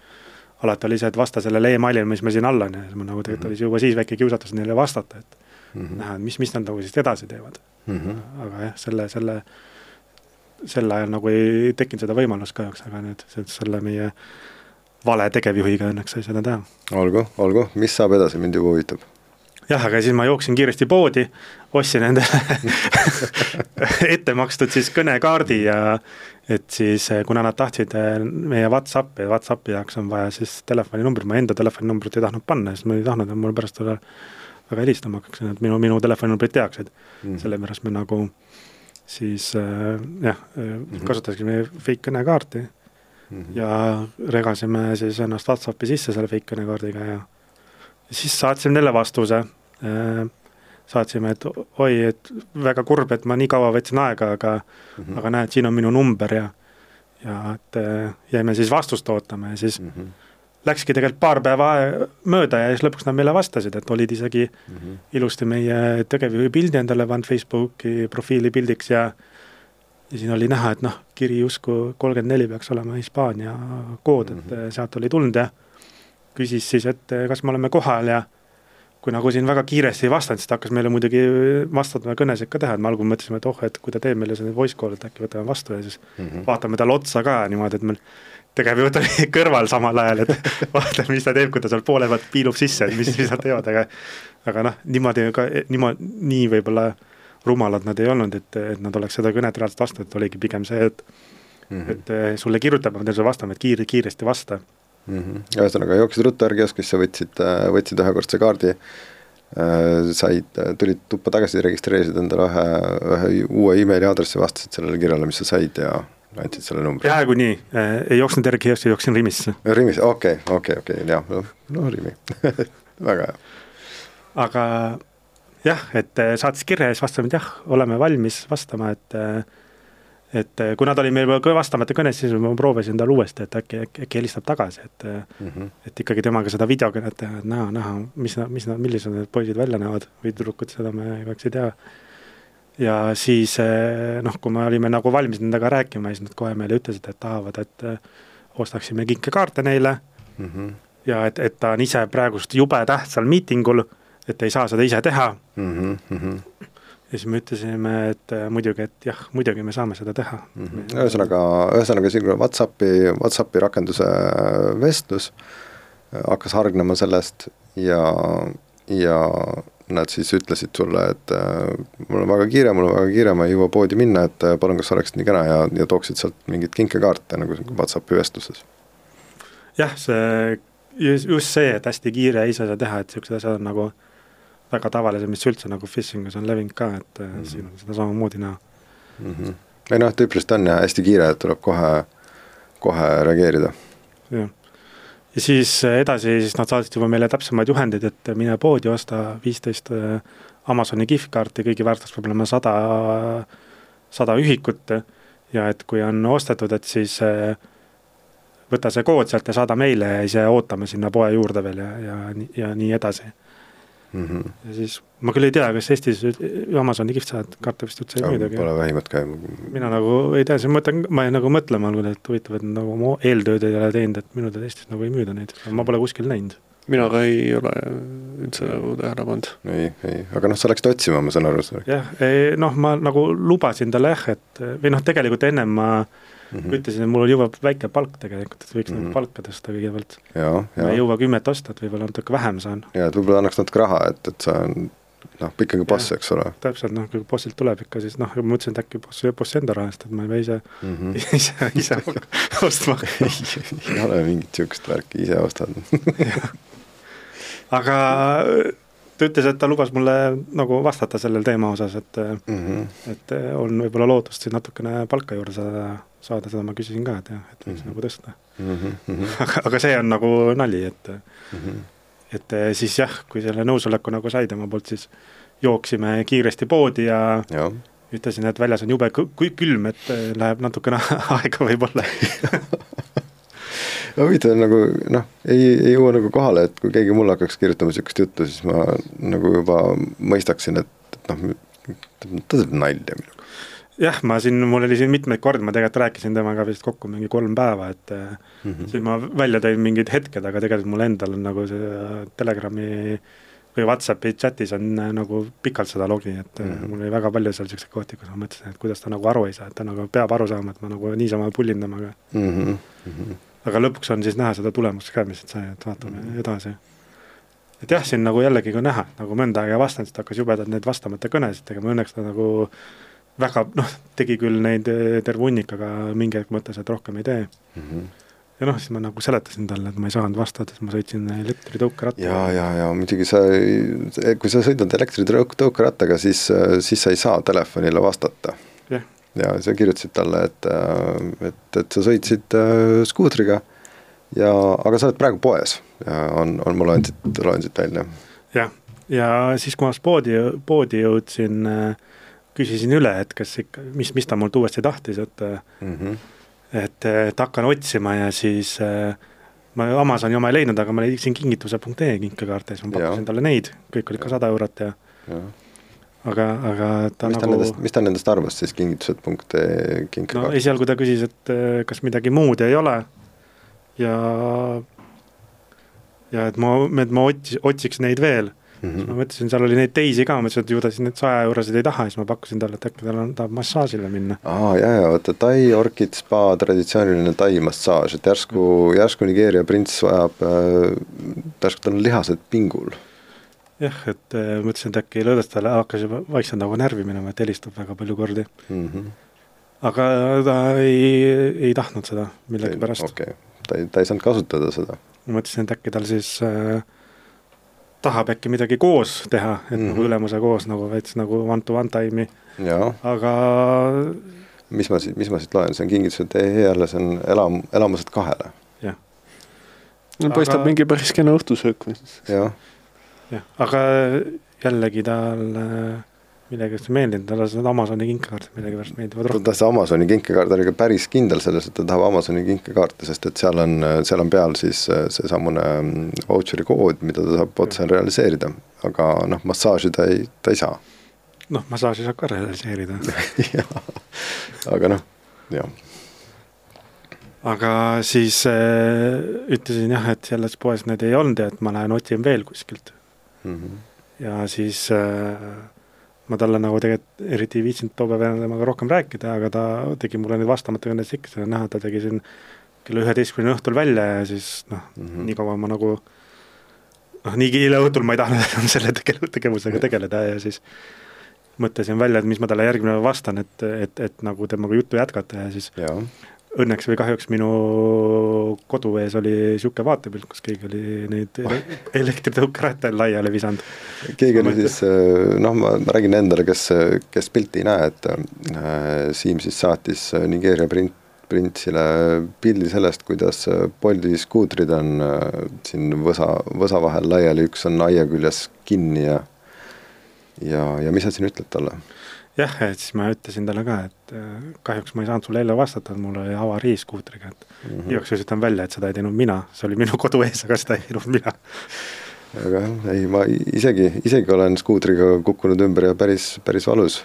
alati oli see, et vasta sellele emailile, mis meil siin all on ja siis ma nagu tegelikult mm -hmm. oli juba siis väike kiusatus neile vastata, et mm -hmm. näha, mis, mis nad nagu siis edasi teevad mm. -hmm. aga jah, selle, selle, sel ajal nagu ei tekkinud seda võimalust kahjuks, aga nüüd selle meie vale tegevjuhiga õnneks sai seda teha. olgu, olgu, mis saab edasi, mind juba huvitab. Jah, aga siis ma jooksin kiiresti poodi, ostsin endale ette makstud siis kõnekaardi ja et siis, eh, kuna nad tahtsid eh, meie Whatsappi, Whatsappi jaoks on vaja siis telefoninumbrit, ma enda telefoninumbrit ei tahtnud panna, sest ma ei tahtnud, et mul pärast väga, väga helistama hakkaks, et minu, minu telefoninumbrit teaksid mm.. sellepärast me nagu siis äh, jah mm -hmm., kasutasime fake kõnekaarti mm -hmm. ja regasime siis ennast Whatsappi sisse selle fake kõnekaardiga ja siis saatsime neile vastuse Äh, saatsime, et oi, et väga kurb, et ma nii kaua võtsin aega, aga mm, -hmm. aga näed, siin on minu number ja ja et äh, jäime siis vastust ootama ja siis mm -hmm. läkski tegelikult paar päeva mööda ja siis lõpuks nad meile vastasid, et olid isegi Mm -hmm. ilusti meie tegevjuhi pildi endale pannud Facebooki profiili pildiks ja ja siin oli näha, et noh, kiri justkui kolmkümmend neli peaks olema Hispaania kood, et Mhm. sealt oli tulnud ja küsis siis, et kas me oleme kohal ja kui nagu siin väga kiiresti ei vastanud, siis ta hakkas meile muidugi vastama kõnesid ka teha, et me algul mõtlesime, et oh, et kui ta teeb meile selle voice call, et äkki võtame vastu ja siis Mm -hmm. vaatame talle otsa ka niimoodi, et meil tegevjuht oli kõrval samal ajal, et vaatame, mis ta teeb, kui ta seal poole pealt piilub sisse, et mis, mis nad teevad, aga aga noh, niimoodi ka, niimoodi, nii võib-olla rumalad nad ei olnud, et, et nad oleks seda kõnet reaalselt vastu, et oligi pigem see, et Mm -hmm. et eh, sulle kirjutab, ma pean sulle vastama, et kiire, kiiresti vasta. mm. -hmm. ühesõnaga jooksid ruttu ärkioskisse, võtsid, võtsid ühekordse kaardi, said, tulid tuppa tagasi, registreerisid endale ühe, ühe uue emaili aadressi, vastasid sellele kirjale, mis sa said ja andsid selle numbri. peaaegu nii, ei jooksnud järgi kiiresti, jooksin Rimisse. Rimis, okei okay,, okei okay,, okei okay,, jah, noh, no Rimi väga hea. aga jah, et saatis kirja ja siis vastasime, et jah, oleme valmis vastama, et et kui nad olid meil veel vastamata kõnes, siis ma proovisin talle uuesti, et äkki, äkki, äkki helistab tagasi, et mm -hmm. et ikkagi temaga seda videokõnet teha, et näha, näha, mis mis millised need poisid välja näevad või tüdrukud, seda me kahjuks ei tea. ja siis noh, kui me olime nagu valmis nendega rääkima, siis nad kohe meile ütlesid, et tahavad, et ostaksime kinkekaarte neile mm -hmm. ja et, et ta on ise praegust jube tähtsal miitingul, et ei saa seda ise teha mm. -hmm. ja siis me ütlesime, et muidugi, et jah, muidugi me saame seda teha mm. -hmm. ühesõnaga, ühesõnaga siin Whatsappi, Whatsappi rakenduse vestlus hakkas hargnema sellest ja, ja nad siis ütlesid sulle, et äh, mul on väga kiire, mul on väga kiire, ma ei jõua poodi minna, et äh, palun, kas oleksid nii kena ja, ja tooksid sealt mingeid kinkekaarte nagu Whatsappi vestluses. jah, see, just see, et hästi kiire ei saa seda teha, et niisugused asjad on nagu väga tavalised, mis üldse nagu phishing us on levinud ka, et mm -hmm. siin on seda samamoodi näha mm. -hmm. ei noh, tüüpiliselt on jah, hästi kiire, et tuleb kohe, kohe reageerida. jah, ja siis edasi, siis nad saatsid juba meile täpsemaid juhendeid, et mine poodi, osta viisteist Amazoni gift-kaarti, kõigi väärtus peab olema sada, sada ühikut ja et kui on ostetud, et siis võta see kood sealt ja saada meile ja ise ootame sinna poe juurde veel ja, ja, ja nii edasi mm. -hmm. ja siis ma küll ei tea, kas Eestis Amazoni gift-saad kaarte vist üldse ei müüdagi. Pole vähimatki. mina nagu ei tea, siis ma mõtlen, ma nagu mõtlema algul, et huvitav, et nagu oma eeltööd ei ole teinud, et minu teada Eestis nagu ei müüda neid, ma pole kuskil näinud. mina ka ei ole üldse nagu tähele pannud. ei, ei, aga noh, sa läksid otsima, ma saan aru. jah, noh, ma nagu lubasin talle jah, et või noh, tegelikult ennem ma mm -hmm. ütlesin, et mul on jube väike palk tegelikult, et võiks mm -hmm. palka tõsta kõigepealt. ma ei jõua kümmet osta, et võib-olla natuke vähem saan. ja, et võib-olla annaks natuke raha, et, et sa noh, ikkagi boss, eks ole. täpselt, noh, kui bossilt tuleb ikka, siis noh, ma mõtlesin, et äkki boss, boss enda raha eest, et ma ei pea ise mm, -hmm. ise, ise ostma ei ole mingit niisugust värki, ise ostad aga ta ütles, et ta lubas mulle nagu vastata sellel teema osas, et mm, -hmm. et on võib-olla lootust siin natukene palka juurde saada, saada, seda ma küsisin ka, et jah, et võiks mm -hmm. nagu tõsta mm. -hmm. aga, aga see on nagu nali, et mm, -hmm. et siis jah, kui selle nõusoleku nagu sai tema poolt, siis jooksime kiiresti poodi ja, ja. ütlesin, et väljas on jube külm, et läheb natukene aega võib-olla huvitav on nagu noh, ei, ei jõua nagu kohale, et kui keegi mulle hakkaks kirjutama niisugust juttu, siis ma nagu juba mõistaksin, et, noh, ta teeb nalja minuga. jah, ma siin, mul oli siin mitmeid kordi, ma tegelikult rääkisin temaga vist kokku mingi kolm päeva, et mm -hmm. siis ma välja tõin mingid hetked, aga tegelikult mul endal on nagu see Telegrami või Whatsappi chatis on nagu pikalt seda logi, et mm -hmm. mul oli väga palju seal niisuguseid kohti, kus ma mõtlesin, et kuidas ta nagu aru ei saa, et ta nagu peab aru saama, et ma nagu niisama pullin temaga mm. -hmm. Aga lõpuks on siis näha seda tulemust ka, mis sai, et vaatame mm -hmm. edasi. et jah, siin nagu jällegi ka näha, nagu mõnda aega vastanud, siis ta hakkas jubedalt neid vastamata kõnesid tegema, õnneks ta nagu väga noh, tegi küll neid terve hunnik, aga mingi hetk mõtles, et rohkem ei tee mm. -hmm. ja noh, siis ma nagu seletasin talle, et ma ei saanud vastata, siis ma sõitsin elektritõukerattaga. ja, ja, ja muidugi sa, kui sa sõidad elektritõukerattaga, siis, siis sa ei saa telefonile vastata ja sa kirjutasid talle, et, et, et sa sõitsid äh, skuutriga ja, aga sa oled praegu poes ja on, on, ma loen siit, loen siit välja. jah, ja siis, kui ma poodi, poodi jõudsin, küsisin üle, et kas ikka, mis, mis ta mult uuesti tahtis, et mm -hmm. et, et hakkan otsima ja siis äh, ma Amazoni oma ei leidnud, aga ma leidsin kingituse.ee kinkekaarte, siis ma pakkusin talle neid, kõik olid ka sada eurot ja, ja. Aga, aga ta mis nagu nendest, mis ta nendest arvas siis, kingitused.ee kinkekaart? no esialgu ta küsis, et äh, kas midagi muud ei ole ja ja et ma, et ma ots-, otsiks neid veel Mm -hmm. ma mõtlesin, seal oli neid teisi ka, mõtlesin, et ju ta siis need saja eurosid ei taha, siis ma pakkusin talle, et äkki tal on, tahab massaažile minna. aa, ja, ja vaata Tai Orchid Spa, traditsiooniline Tai massaaž, et järsku, järsku Nigeeria prints vajab äh,, järsku tal on lihased pingul. Jah, et äh, mõtlesin, et äkki lõõdas talle, hakkas juba vaikselt nagu närvi minema, et helistab väga palju kordi mm. -hmm. aga ta ei, ei tahtnud seda millegipärast. okei okay., ta ei, ta ei saanud kasutada seda. ma mõtlesin, et äkki tal siis äh, tahab äkki midagi koos teha, et mm -hmm. nagu mhm. ülemuse koos nagu veits nagu one to one time'i, aga mis ma siit, mis ma siit loen, see on jälle, see on elam-, elamused kahele. jah. no paistab aga... mingi päris kena õhtusöök või? jah. Jah, aga jällegi tal äh, millegipärast ei meeldinud, talle need Amazoni kinkekaardid millegipärast meeldivad rohkem. ta see Amazoni kinkekaart oli ka päris kindel selles, et ta tahab Amazoni kinkekaarte, sest et seal on, seal on peal siis äh, seesamune mm, vautšeri kood, mida ta saab otse realiseerida. aga noh, massaaži ta ei, ta ei saa. noh, massaaži saab ka realiseerida aga noh, jah aga siis äh, ütlesin jah, et selles poes neid ei olnud ja et ma lähen otsin veel kuskilt mm. -hmm. ja siis äh, ma talle nagu tegelikult eriti ei viitsinud too päev enam temaga rohkem rääkida, aga ta tegi mulle neid vastamata on näha, ta tegi siin kella üheteistkümne õhtul välja ja siis noh mm -hmm., nii kaua ma nagu noh, nii hilja õhtul ma ei tahtnud enam selle tege-, tegevusega tegeleda ja siis mõtlesin välja, et mis ma talle järgmine päev vastan, et, et, et nagu temaga juttu jätkata ja siis ja õnneks või kahjuks minu kodu ees oli niisugune vaatepilt, kus keegi oli neid elektritõukerattaid laiali visanud. keegi oli siis, äh, noh, ma räägin endale, kes, kes pilti ei näe, et äh, Siim siis saatis Nigeeria print, printsile pildi sellest, kuidas Bolti skuutrid on äh, siin võsa, võsa vahel laiali, üks on aia küljes kinni ja ja, ja mis sa siin ütled talle? jah, et siis ma ütlesin talle ka, et äh, kahjuks ma ei saanud sulle jälle vastata, et mul oli avarii skuutriga, et mm -hmm. igaks juhuks ütlen välja, et seda ei teinud mina, see oli minu kodu ees, aga seda ei teinud mina. aga jah, ei ma isegi, isegi olen skuutriga kukkunud ümber ja päris, päris valus,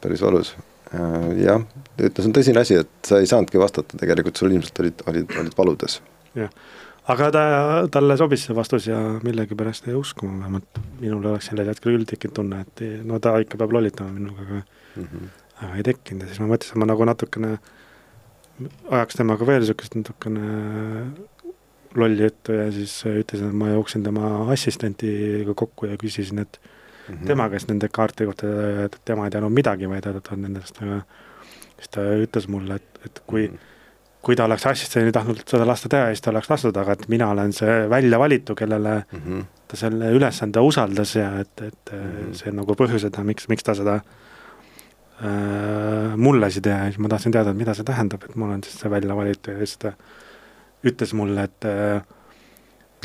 päris valus. Äh, jah, ütle, see on tõsine asi, et sa ei saanudki vastata, tegelikult sul ilmselt olid, olid, olid valudes. jah aga ta, talle sobis see vastus ja millegipärast jäi uskuma, vähemalt minul oleks sellel hetkel küll tekkinud tunne, et no ta ikka peab lollitama minuga, aga mm -hmm. aga ei tekkinud ja siis ma mõtlesin, et ma nagu natukene ajaks temaga veel niisugust natukene lolli juttu ja siis ütlesin, et ma jooksin tema assistentiga kokku ja küsisin, et mm -hmm. tema käest nende kaarti kohta, et tema ei teadnud midagi, vaid et on nendest, aga siis ta ütles mulle, et, et kui mm -hmm kui ta oleks assistendi tahtnud seda lasta teha, siis ta oleks lastud, aga et mina olen see välja valitu, kellele mm -hmm. ta selle ülesande usaldas ja et, et mm -hmm. see on nagu põhjused, miks, miks ta seda äh, mulle siis teha ja siis ma tahtsin teada, et mida see tähendab, et ma olen siis see välja valitu ja siis ta ütles mulle, et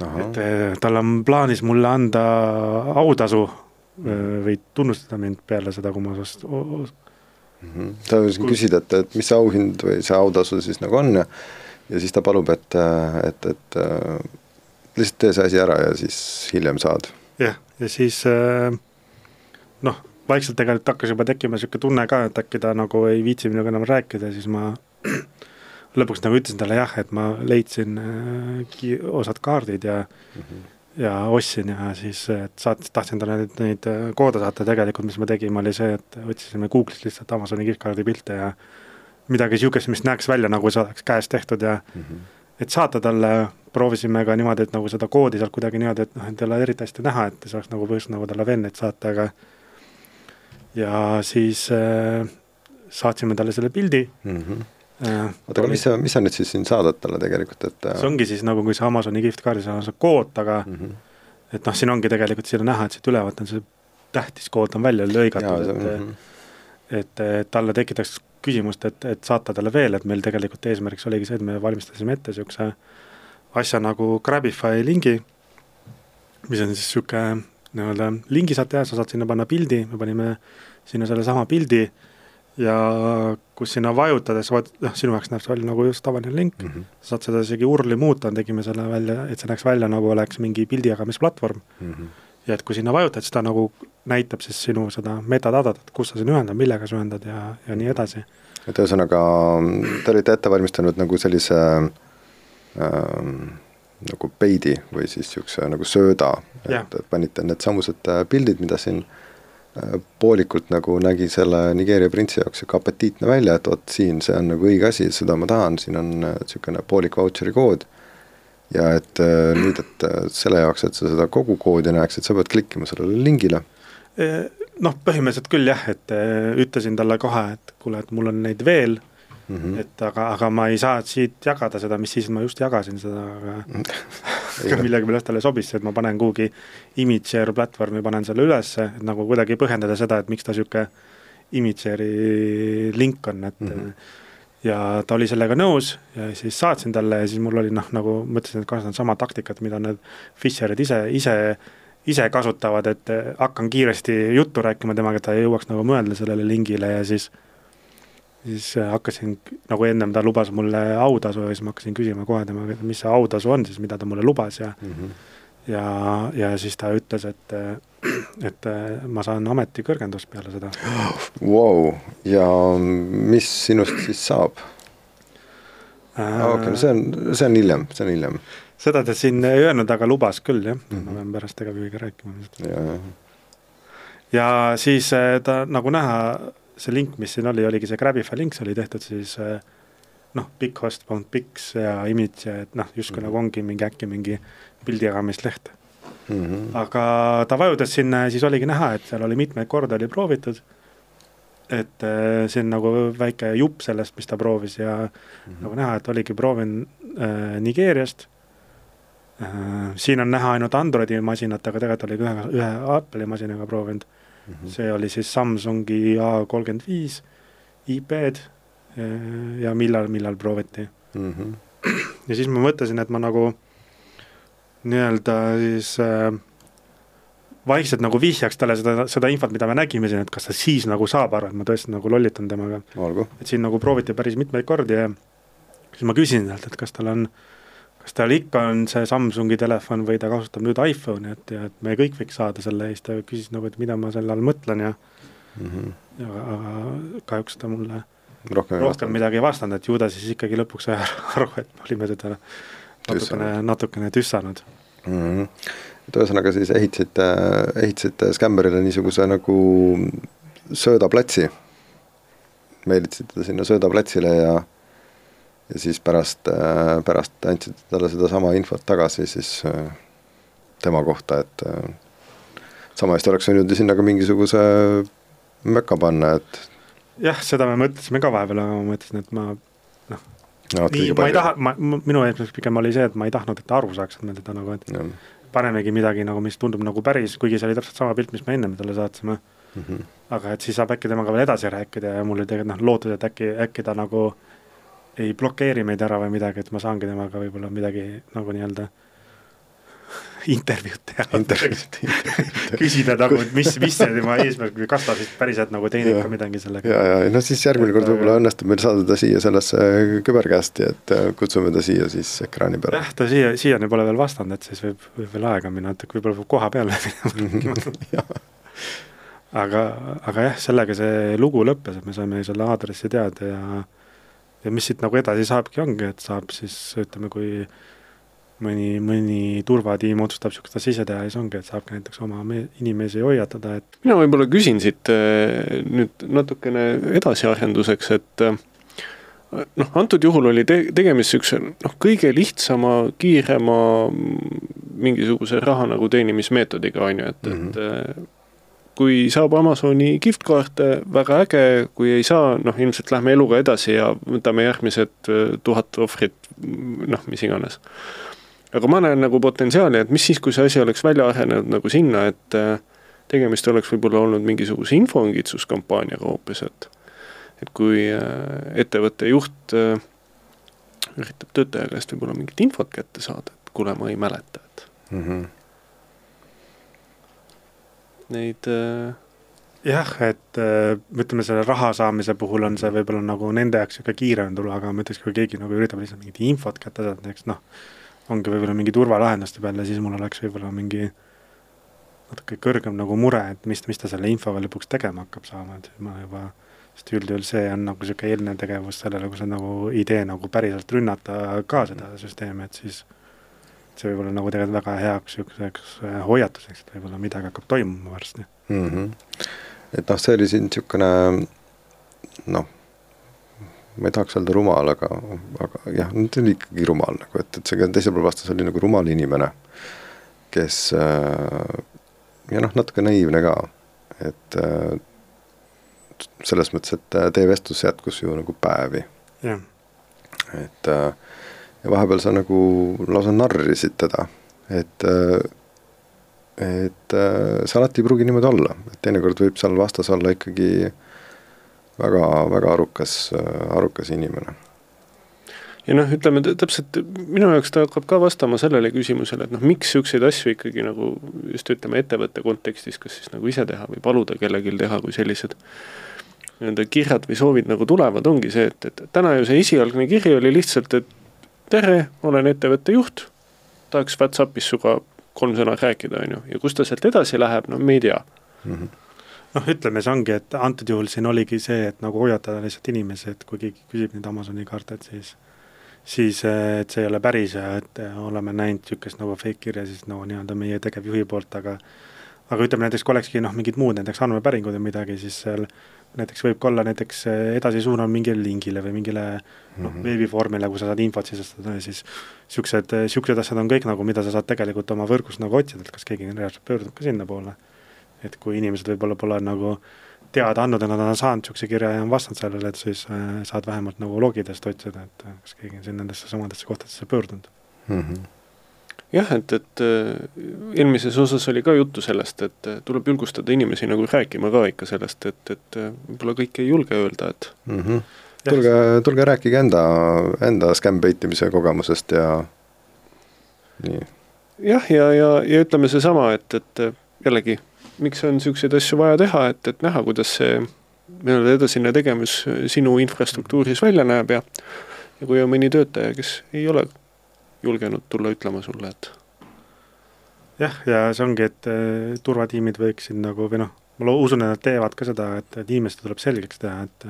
Aha. et äh, tal on plaanis mulle anda autasu äh, või tunnustada mind peale seda, kui ma võisid küsida, et, et mis see auhind või see autasu siis nagu on ja ja siis ta palub, et, et, et lihtsalt tee see asi ära ja siis hiljem saad. jah, ja siis noh, vaikselt tegelikult hakkas juba tekkima niisugune tunne ka, et äkki ta nagu ei viitsi minuga enam rääkida, siis ma lõpuks nagu ütlesin talle jah, et ma leidsin osad kaardid ja mm -hmm ja ostsin ja siis saat-, tahtsin talle neid, neid äh, koode saata, tegelikult mis me tegime, oli see, et otsisime Google'ist lihtsalt Amazoni giftkaardi pilte ja midagi niisugust, mis näeks välja, nagu see oleks käes tehtud ja mm -hmm. et saata talle, proovisime ka niimoodi, et nagu seda koodi sealt kuidagi niimoodi, et noh, et ei ole eriti hästi näha, et see oleks nagu põhjust nagu talle veel neid saata, aga ja siis äh, saatsime talle selle pildi. Mm, -hmm oota, aga mis sa, mis sa nüüd siis siin saadad talle tegelikult, et äh, see ongi siis nagu, kui see Amazoni gift card'is on see kood taga mm, -hmm. et noh, siin ongi tegelikult, siin on näha, et siit ülevalt on see tähtis kood on välja lõigatud, et mm -hmm. et, et talle tekitaks küsimust, et, et saata talle veel, et meil tegelikult eesmärgiks oligi see, et me valmistasime ette niisuguse asja nagu Grabify lingi, mis on siis niisugune nii-öelda lingi saad teha, sa saad sinna panna pildi, me panime sinna sellesama pildi ja kus sinna vajutades, vot noh, sinu jaoks näeb see välja nagu just tavaline link mm, -hmm. saad seda isegi URL-i muuta, tegime selle välja, et see näeks välja nagu oleks mingi pildijagamisplatvorm mm. -hmm. ja et kui sinna vajutad, siis ta nagu näitab siis sinu seda metadatat, et kus sa sinna ühendad, millega sa ühendad ja, ja nii edasi. et ühesõnaga, te olite ette valmistanud nagu sellise ähm, nagu peidi või siis niisuguse nagu sööda, et panite needsamused pildid, mida siin äh, poolikult nagu nägi selle Nigeeria printsi jaoks sihuke apetiitne välja, et vot siin see on nagu õige asi, seda ma tahan, siin on niisugune äh, poolik vautšeri kood. ja et äh, nüüd, et äh, selle jaoks, et sa seda kogu koodi näeksid, sa pead klikkima sellele lingile. noh, põhimõtteliselt küll jah, et ütlesin talle kohe, et kuule, et mul on neid veel mm, -hmm. et aga, aga ma ei saa siit jagada seda, mis siis ma just jagasin seda, aga aga millegipärast talle sobis see, et ma panen kuhugi image-share platvormi, panen selle ülesse, et nagu kuidagi põhjendada seda, et miks ta niisugune image-share'i link on, et mm -hmm. ja ta oli sellega nõus ja siis saatsin talle ja siis mul oli noh, nagu mõtlesin, et kasutan sama taktikat, mida need Fisherid ise, ise ise kasutavad, et hakkan kiiresti juttu rääkima temaga, et ta ei jõuaks nagu mõelda sellele lingile ja siis äh, siis äh, hakkasin, nagu ennem ta lubas mulle autasu ja siis ma hakkasin küsima kohe temaga, et mis see autasu on siis, mida ta mulle lubas ja mm -hmm. ja, ja siis ta ütles, et, et äh, ma saan ametikõrgendust peale seda wow.. ja mis sinust siis saab äh,? okei see on, see on hiljem, see on hiljem. seda ta siin ei öelnud, aga lubas küll jah mm, -hmm. ma pean pärast Tegevjuhiga rääkima. ja, siis äh, ta nagu näha see link, mis siin oli, oligi see Grabify link, see oli tehtud siis eh, noh, bighost.pix ja image et noh, justkui mm -hmm. nagu ongi mingi äkki mingi pildijagamisleht mm. -hmm. aga ta vajutas sinna ja siis oligi näha, et seal oli mitmeid kordi oli proovitud, et äh, see on nagu väike jupp sellest, mis ta proovis ja mm -hmm. nagu näha, et oligi proovinud äh, Nigeeriast äh,, siin on näha ainult Androidi masinat, aga tegelikult oli ühe, ühe Apple'i masinaga proovinud. -hmm. see oli siis Samsungi A kolmkümmend viis IP-d eh, ja millal, millal prooviti mm. -hmm. ja siis ma mõtlesin, et ma nagu nii-öelda siis äh, vaikselt nagu vihjaks talle seda, seda infot, mida me nägime siin, et kas ta siis nagu saab aru, et ma tõesti nagu lollitan temaga. et siin nagu prooviti päris mitmeid kordi ja siis ma küsin talt, et kas tal on äh, kas tal ikka on see Samsungi telefon või ta kasutab nüüd iPhone'i, et ja et me kõik võiks saada selle eest ja küsis nagu, et mida ma selle all mõtlen ja mm -hmm. ja aga kahjuks ta mulle rohkem, rohkem midagi ei vastanud, et ju ta siis ikkagi lõpuks sai aru, et me olime teda natukene, natukene tüssanud mm. -hmm. et ühesõnaga siis ehitasite, ehitasite Scamberile niisuguse nagu söödaplatsi, meelitasite ta sinna söödaplatsile ja ja siis pärast, äh, pärast andsid talle sedasama infot tagasi siis äh, tema kohta, et äh, sama hästi oleks võinud ju sinna ka mingisuguse möka panna, et jah, seda me mõtlesime ka vahepeal, aga ma mõtlesin, et ma noh no,, nii, ma ei taha, ma, minu eesmärk pigem oli see, et ma ei tahtnud, et ta aru saaks, et me teda nagu, et ja. panemegi midagi nagu, mis tundub nagu päris, kuigi see oli täpselt sama pilt, mis me ennem talle saatsime mm. -hmm. aga et siis saab äkki temaga veel edasi rääkida ja mul oli tegelikult noh, lootus, et äkki, äkki ta nagu äh, ei blokeeri meid ära või midagi, et ma saangi temaga võib-olla midagi nagu nii-öelda intervjuud teha. intervjuud küsida nagu, et mis, mis see tema eesmärk või kas ta siis päriselt nagu teenib ka midagi sellega. ja, ja no siis järgmine kord võib-olla õnnestub meil saada ta siia sellesse küberkästi, et äh, kutsume ta siia siis ekraani peale. jah, ta siia, siiani pole veel vastanud, et siis võib, võib veel aega minna, et võib-olla peab koha peale minema aga, aga jah, sellega see lugu lõppes, et me saime selle aadressi teada ja ja mis siit nagu edasi saabki, ongi, et saab siis ütleme, kui mõni, mõni turvatiim otsustab niisugust asja ise teha, siis ongi, et saabki näiteks oma me-, inimesi hoiatada, et mina võib-olla küsin siit eh, nüüd natukene edasiarenduseks, et eh, noh, antud juhul oli te-, tegemist niisuguse noh, kõige lihtsama, kiirema mingisuguse raha nagu teenimismeetodiga, on ju, et mm, -hmm. et mhm. eh, kui saab Amazoni gift kaarte, väga äge, kui ei saa, noh ilmselt lähme eluga edasi ja võtame järgmised äh, tuhat ohvrit, noh, mis iganes. aga ma näen nagu potentsiaali, et mis siis, kui see asi oleks välja arenenud nagu sinna, et äh, tegemist oleks võib-olla olnud mingisuguse infoõngitsuskampaaniaga hoopis, et et kui äh, ettevõtte juht üritab töötaja käest võib-olla mingit infot kätte saada, et kuule, ma ei mäleta, et mm. -hmm neid äh, jah, et äh, ütleme, selle raha saamise puhul on see võib-olla nagu nende jaoks niisugune kiirem tulu, aga ma ütleks, kui keegi nagu üritab lihtsalt mingit infot kätte saada, näiteks noh, ongi võib-olla mingi turvalahenduste peal ja siis mul oleks võib-olla mingi natuke kõrgem nagu mure, et mis, mis ta selle infoga lõpuks tegema hakkab saama, et ma juba sest üldjuhul see on nagu niisugune eelnev tegevus sellele, kui sa nagu idee nagu päriselt rünnata ka seda süsteemi, et siis see võib olla nagu tegelikult väga heaks niisuguseks äh, hoiatuseks, et võib-olla midagi hakkab toimuma varsti mm. -hmm. et noh, see oli siin niisugune noh, ma ei tahaks öelda rumal, aga, aga jah, ta oli ikkagi rumal nagu, et, et see teisel pool vastas oli nagu rumal inimene, kes äh, ja noh, natuke naiivne ka, et äh, selles mõttes, et teie vestlus jätkus ju nagu päevi. et äh, ja vahepeal sa nagu lausa narrisid teda, et et see alati ei pruugi niimoodi olla, et teinekord võib seal vastas olla ikkagi väga, väga arukas, arukas inimene. ja noh, ütleme täpselt, minu jaoks ta hakkab ka vastama sellele küsimusele, et noh, miks niisuguseid asju ikkagi nagu just ütleme, ettevõtte kontekstis, kas siis nagu ise teha või paluda kellelgi teha, kui sellised nii-öelda kirjad või soovid nagu tulevad, ongi see, et, et täna ju see esialgne kiri oli lihtsalt, et tere, olen ettevõtte juht, tahaks Whatsappis sinuga kolm sõna rääkida, on ju, ja kus ta sealt edasi läheb, no me ei tea. Mm. -hmm noh, ütleme, see ongi, et antud juhul siin oligi see, et nagu hoiatada lihtsalt inimesi, et kui keegi küsib neid Amazoni kaarte, et siis siis et see ei ole päris ja et oleme näinud niisugust nagu fake kirja siis nagu nii-öelda meie tegevjuhi poolt, aga aga ütleme näiteks, kui olekski noh, mingid muud näiteks andmepäringud või midagi, siis seal näiteks võib ka olla näiteks eh, edasisuunav mingile lingile või mingile noh mm -hmm., veebivormile, kus sa saad infot sisestada siis niisugused, niisugused asjad on kõik nagu, mida sa saad tegelikult oma võrgus nagu otsida, et kas keegi reaalselt pöördub ka sinnapoole. et kui inimesed võib-olla pole nagu teada andnud, et nad on saanud niisuguse kirja ja on vastanud sellele, et siis äh, saad vähemalt nagu logidest otsida, et kas keegi on siin nendesse samadesse kohtadesse pöördunud mm. -hmm jah, et, et äh, eelmises osas oli ka juttu sellest, et äh, tuleb julgustada inimesi nagu rääkima ka ikka sellest, et, et äh, võib-olla kõik ei julge öelda, et mm. -hmm. tulge, tulge rääkige enda, enda skämm-bait imise kogemusest ja nii. jah, ja, ja, ja ütleme seesama, et, et jällegi, miks on niisuguseid asju vaja teha, et, et näha, kuidas see nii-öelda edasine tegevus sinu infrastruktuuris välja näeb ja ja kui on mõni töötaja, kes ei ole julgenud tulla ütlema sulle, et jah, ja see ongi, et äh, turvatiimid võiksid nagu või noh, ma usun, et nad teevad ka seda, et, et inimestele tuleb selgeks teha, et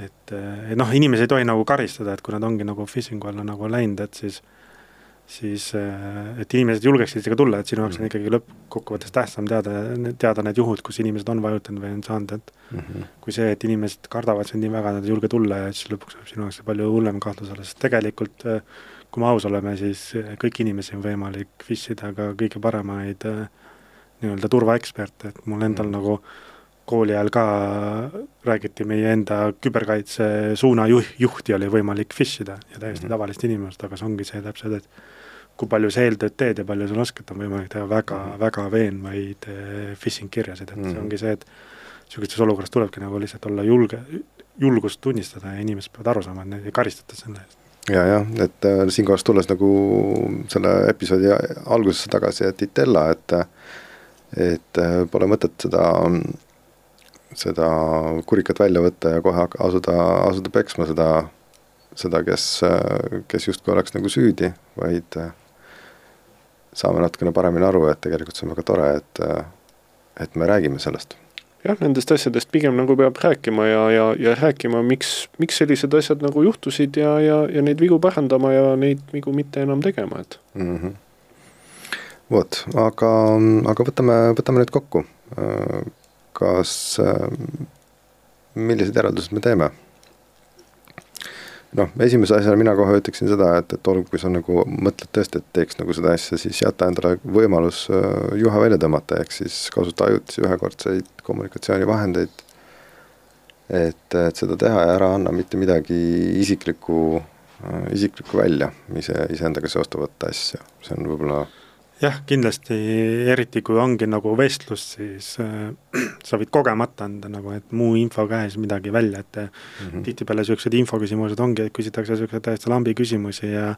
et, et noh, inimesi ei tohi nagu karistada, et kui nad ongi nagu phishing'u alla nagu läinud, et siis siis et inimesed julgeksid isegi tulla, et sinu jaoks on mhm. ikkagi lõppkokkuvõttes tähtsam teada, teada need juhud, kus inimesed on vajutanud või on saanud, et mm -hmm. kui see, et inimesed kardavad sind nii väga, nad ei julge tulla ja siis lõpuks võib sinu jaoks palju hullem kahtlus olla, sest tegelikult äh, kui me aus oleme, siis eh, kõiki inimesi on võimalik fish ida, ka kõige paremaid eh, nii-öelda turvaeksperte, et mul endal mm. nagu kooli ajal ka räägiti meie enda küberkaitse suuna juh-, juhti oli võimalik fish ida ja täiesti mm. tavalist inimest, aga see ongi see täpselt, et kui palju sa eeltööd teed ja palju sul oskad, on võimalik teha väga mm., väga veenvaid eh, phishing kirjasid, et mm. see ongi see, et niisugustes olukorras tulebki nagu lihtsalt olla julge, julgust tunnistada ja inimesed peavad aru saama, et neid ei karistata selle eest ja jah, et äh, siinkohas tulles nagu selle episoodi algusesse tagasi, et Itella, et et äh, pole mõtet seda, seda kurikat välja võtta ja kohe asuda, asuda peksma seda, seda, kes, kes justkui oleks nagu süüdi, vaid äh, saame natukene paremini aru, et tegelikult see on väga tore, et, et me räägime sellest jah, nendest asjadest pigem nagu peab rääkima ja, ja, ja rääkima, miks, miks sellised asjad nagu juhtusid ja, ja, ja neid vigu parandama ja neid vigu mitte enam tegema, et mm. -hmm. vot, aga, aga võtame, võtame nüüd kokku. kas, millised järeldused me teeme? Noh, esimese asjana mina kohe ütleksin seda, et, et olgu, kui sa nagu mõtled tõesti, et teeks nagu seda asja, siis jäta endale võimalus äh, juhe välja tõmmata, ehk siis kasuta ajutisi ühekordseid kommunikatsioonivahendeid. et, et seda teha ja ära anna mitte midagi isiklikku, äh, isiklikku välja, ise, iseendaga seostavat asja, see on võib-olla jah, kindlasti, eriti kui ongi nagu vestlus, siis äh, sa võid kogemata anda nagu, et muu info käes midagi välja, et mm -hmm. tihtipeale niisugused infoküsimused ongi, et küsitakse niisuguseid täiesti lambi küsimusi ja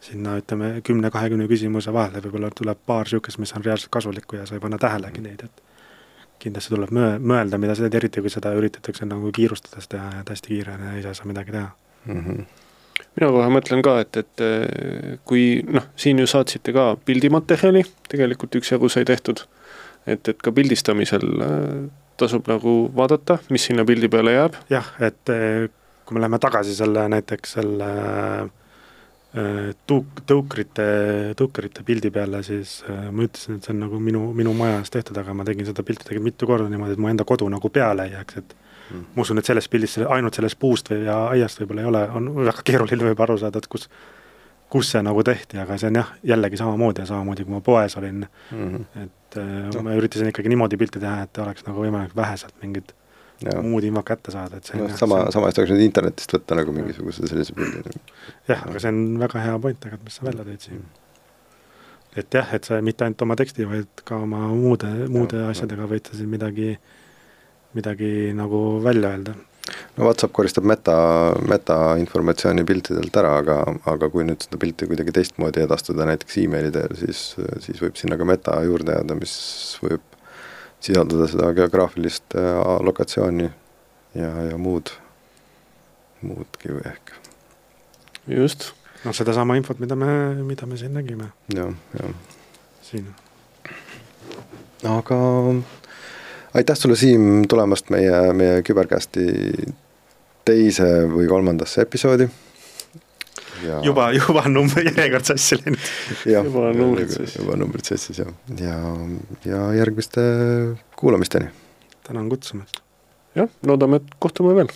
sinna ütleme, kümne-kahekümne küsimuse vahele võib-olla tuleb paar niisugust, mis on reaalselt kasulikku ja sa ei pane tähelegi neid, et kindlasti tuleb mõe-, mõelda, mida sa teed, eriti kui seda üritatakse nagu kiirustades teha ja hästi kiire ja ise ei saa midagi teha mm. -hmm. Mina kohe mõtlen ka, et, et eh, kui noh, siin ju saatsite ka pildimaterjali, tegelikult üksjagu sai tehtud, et, et ka pildistamisel eh, tasub nagu vaadata, mis sinna pildi peale jääb. jah, et eh, kui me läheme tagasi selle näiteks selle tuuk-, tõukrite, tõukrite pildi peale, siis ma ütlesin, et see on nagu minu, minu majas tehtud, aga ma tegin seda pilti tegelikult mitu korda niimoodi, et mu enda kodu nagu peale ei jääks, et. Ma usun, et selles pildis, ainult sellest puust või ja aiast võib-olla ei ole, on väga keeruline võib aru saada, et kus kus see nagu tehti, aga see on jah, jällegi samamoodi ja samamoodi, kui ma poes olin mm, -hmm. et no. ma üritasin ikkagi niimoodi pilti teha, et oleks nagu võimalik väheselt mingit ja. muud infot kätte saada, et see on no, jah, sama, sama hästi oleks nüüd internetist võtta nagu mingisuguse sellise pildi. jah, aga see on väga hea point tegelikult, mis sa välja tõid siin. et jah, et sa mitte ainult oma teksti, vaid ka oma muude, muude ja, asjadega võid sa siin midagi, midagi nagu välja öelda no Whatsapp koristab meta, metainformatsiooni piltidelt ära, aga, aga kui nüüd seda pilti kuidagi teistmoodi edastada, näiteks emaili teel, siis, siis võib sinna ka meta juurde jääda, mis võib sisaldada seda geograafilist äh, lokatsiooni ja, ja muud, muudki ehk. just. noh, sedasama infot, mida me, mida me siin nägime. jah, jah. siin. aga aitäh sulle, Siim, tulemast meie, meie küberkästi teise või kolmandasse episoodi. Ja... juba, juba on number, järjekord sassi läinud. juba on numbrid sassis. juba on numbrid sassis, jah. ja, ja järgmiste kuulamisteni. tänan kutsumast. jah, loodame, et kohtume veel.